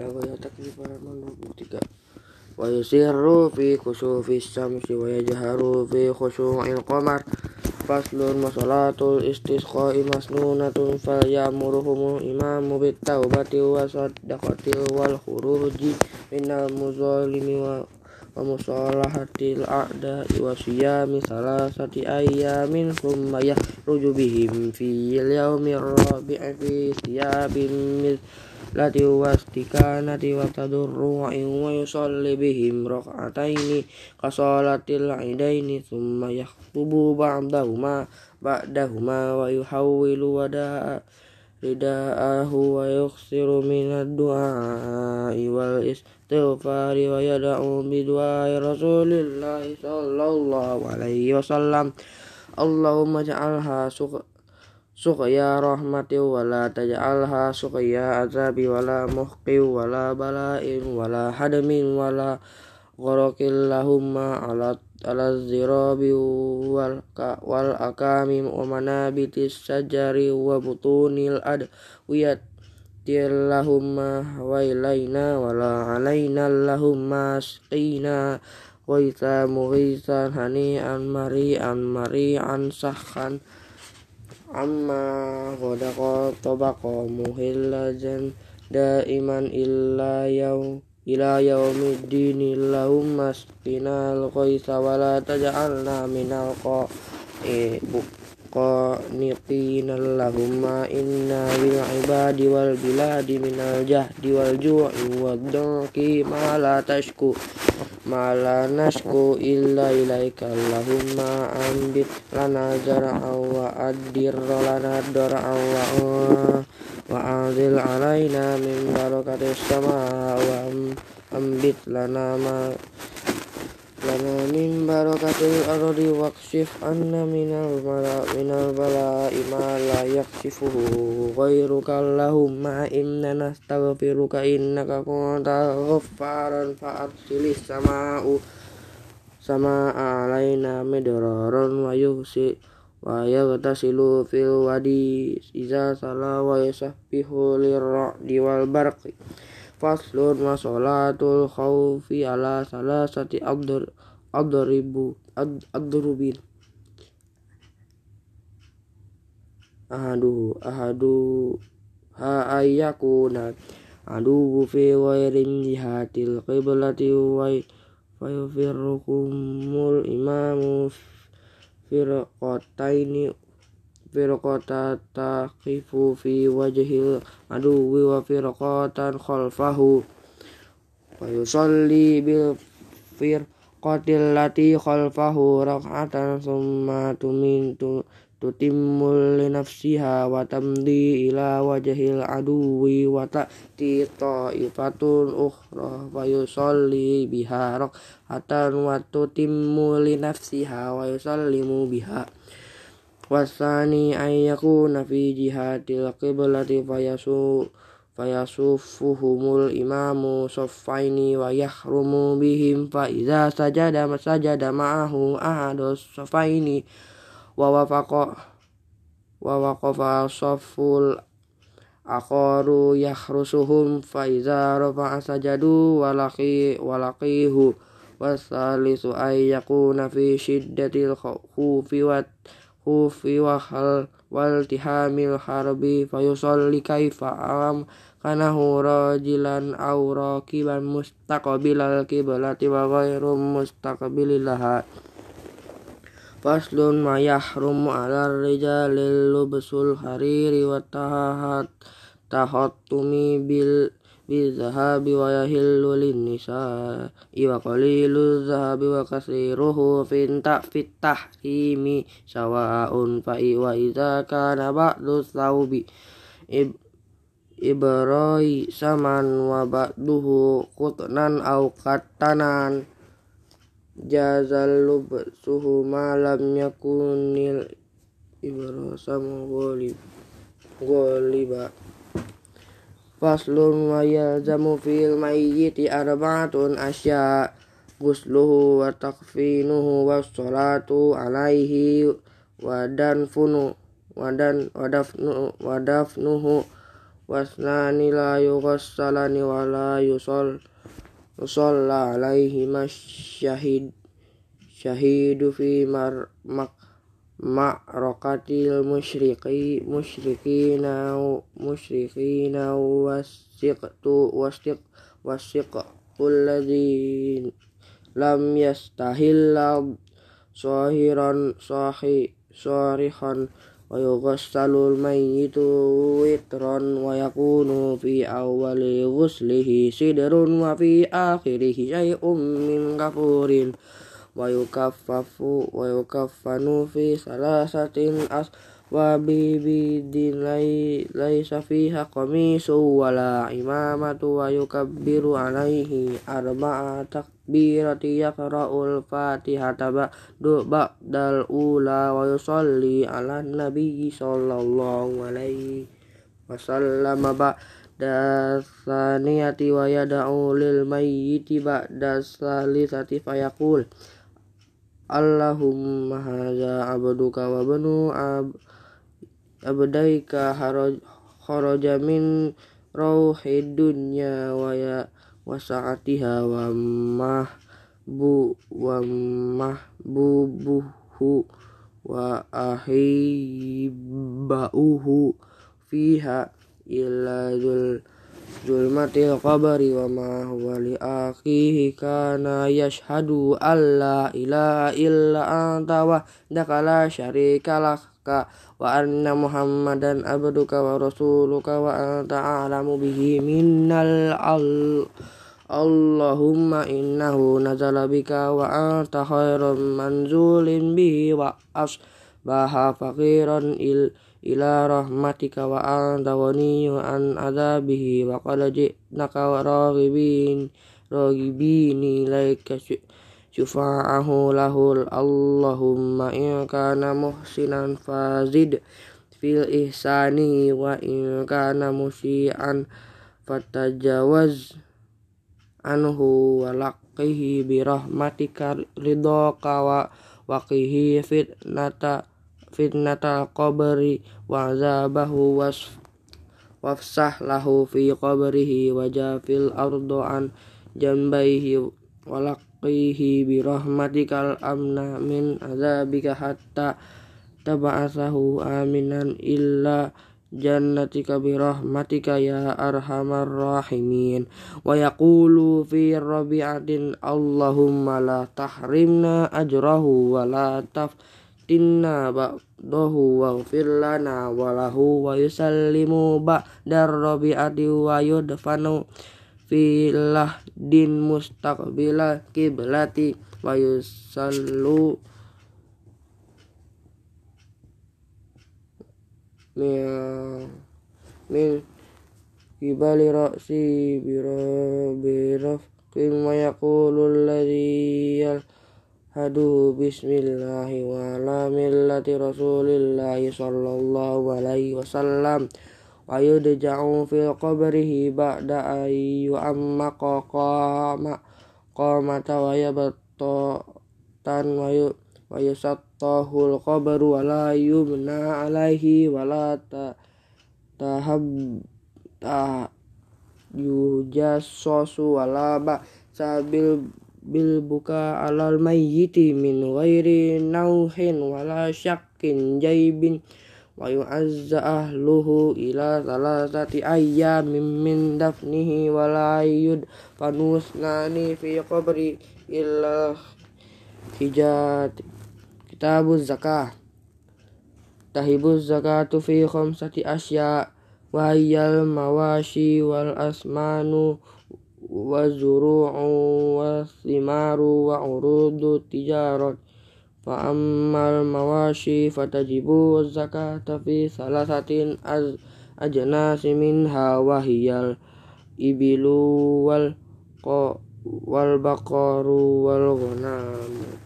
Lagu taklif halaman 23 Wa yusirru fi kusufis syamsi wa yajharu fi khushu'il qamar. Faslun masalatul istisqa'i masnunatun fal ya'muruhum imamu bit taubati wa saddaqati wal khuruji minal muzalimi wa wa a'da'i wa siyami salasati ayyamin thumma yahruju bihim fi yaumir rabi'i fi thiyabin lati wastikanati wa tadurru'in wa yusalli bihim rak'ataini kasalatil idaini thumma yaktubu ba'dahuma ba'dahuma wa yuhawwilu wada'a rida'ahu wa yuksiru minad du'a'i wal istighfari wa yada'u bidu'ai rasulillahi sallallahu alaihi wasallam Allahumma ja'alha suqya rahmati wala taj'alha suqya azabi wala muhqi wala bala'in wala hadamin wala gharaqil lahumma ala ala zirabi wal wal akami wa manabitis عما غدق طبقا مهلجا دائما إلا يوم إلى يوم الدين. اللهم اسقنا الغيث ولا تجعلنا من القانقين اللهم إنا بالعباد والبلاد من الجهد والجوع والضنك ما لا تشكو masqinal ghaitha wala taj'alna minal qaniqina lahumma inna bil ibadi wal biladi minal jahdi wal ju'i wad dhanki ma la tashku ma la nashku illa ilaika. Allahumma ambit lana zar'a wa addir lana dar'a wa wa anzil alaina min barakatis sama wa ambit lana ma min barakatil ardi waqshif anna minal mala minal bala'i ma la yakshifuhu ghairuka Allahumma inna nastaghfiruka innaka kunta ghaffaran fa'arsilis sama'u sama'a alaina midraran wa yuhsi wa yaghtasilu fil wadi iza sala wa yusabbihu lirra'di wal barqi. Faslun wa sholatul khawfi ala salasati abdur adribu adrubin ahadu ahadu ha ayyakuna. Adu fi ghairin jihatil qiblati wa fayufirrukumul imamu firqataini firqata taqifu fi wajhil aduwi wa firqatan khalfahu. Wa yusalli bil firqatil lati khalfahu rak'atan summa tumintu tutimmul li nafsiha wa tamdi ila wajhil aduwi wa ta'ti ta'ifatun ukhra wa yusalli biha rak'atan wa tutimmu li nafsiha wa yusallimu biha. Wasani ayyakuna fi jihatil qiblati fayasu fayasufuhumul imamu saffaini wa yahrumu bihim fa iza sajada sajada ma'ahu ahadus saffaini wa wafaqa wa waqafa safful akharu yahrusuhum fa iza rafa'a sajadu walaqi walaqihu wasalisu ayyakuna fi shiddatil khufi wa khufi wa hal wal tihamil harbi fayusalli kaifa alam kanahu rajilan aw rakiban mustaqbilal kiblati wa ghairu mustaqbililaha faslun ma yahrumu ala rijalil lubsul hariri wa tahat tahattumi bil bizahabi wa yahillu lin nisa wa qalilu zahabi wa kasiruhu finta fitah imi sawa'un fa wa idza kana ba'du thawbi ibrai saman wa ba'duhu qutnan aw katanan jazal lubsuhu ma lam yakunil ibrasam ghalib ghaliba faslun wa yalzamu fil mayyiti arba'atun asya gusluhu wa takfinuhu wa salatu alaihi wa danfunu wadan wadafnu wadafnuhu wasnani la yughassalani wa la yusol yusalla alaihima syahid syahidu fi mar mak معركة المشرقين مشرقين مشرقين والسقط والسقط والسقط الذي لم يستهل صاهرا صاحي صارخا ويغسل الميت وترا ويكون في أول غسله سدر وفي آخره شيء من غفور wa yukaffafu wa yukaffanu fi salasatin as wa bibidin laisa fiha qamisu wala imamatu wa yukabbiru alaihi arba'a takbirati yaqra'ul fatihata ba'du ba'dal ula wa yusalli ala nabi sallallahu alaihi wasallam ba'da saniyati wa yada'u lil mayyiti ba'da salisati fayaqul Allahumma hadza abduka wa banu ab abdaika kharaja min rauhid dunya wa ya wa sa'atiha wa mahbu wa mahbubuhu wa ahibauhu fiha zul zulmatil qabri wa ma huwa li akhihi kana yashhadu alla ilaha illa anta wa dakala syarika laka wa anna muhammadan abduka wa rasuluka wa anta a'lamu bihi minnal al Allahumma innahu nazala bika wa anta khairum manzulin bihi wa asbaha faqiran il ila rahmatika wa anta ghaniyyu an adabihi wa qad ji'naka raghibin raghibin ilaika syufa'ahu lahul Allahumma in kana muhsinan fazid fil ihsani wa in kana musian fatajawaz anhu wa laqihi bi rahmatika ridhaka wa waqihi fitnata fitnatal qabri wa azabahu was wafsah lahu fi qabrihi wa jafil ardu an jambaihi wa laqihi bi rahmatikal amna min azabika hatta taba'asahu aminan illa jannatika bi rahmatika ya arhamar rahimin. Wa yaqulu fi rabi'atin allahumma la tahrimna ajrahu wa la taf inna ba'dahu waghfir lana walahu wa yusallimu ba'dar rabi'ati wa min kibali ra'si biro biraf wa yaqulu alladhi Hadu bismillahi wa ala millati rasulillahi sallallahu alaihi wasallam wa yudja'u fi qabrihi ba'da ayyu amma qama qamata wa yabtan wa yu wa yusattahul qabru wa la yubna alaihi wa la ta tahab ta yujassasu wa la ba sabil bil buka alal mayyiti min ghairi nauhin wala syakkin jaibin wa yu'azza ahluhu ila salasati ayyamin min dafnihi wala yud fanusnani fi qabri illa hijat كتاب الزكاة تهب الزكاة في خمسة أشياء وهي المواشي والأسمان والزروع والثمار وعروض التجارة فأما المواشي فتجب الزكاة في ثلاثة أجناس منها وهي الإبل والبقر والغنم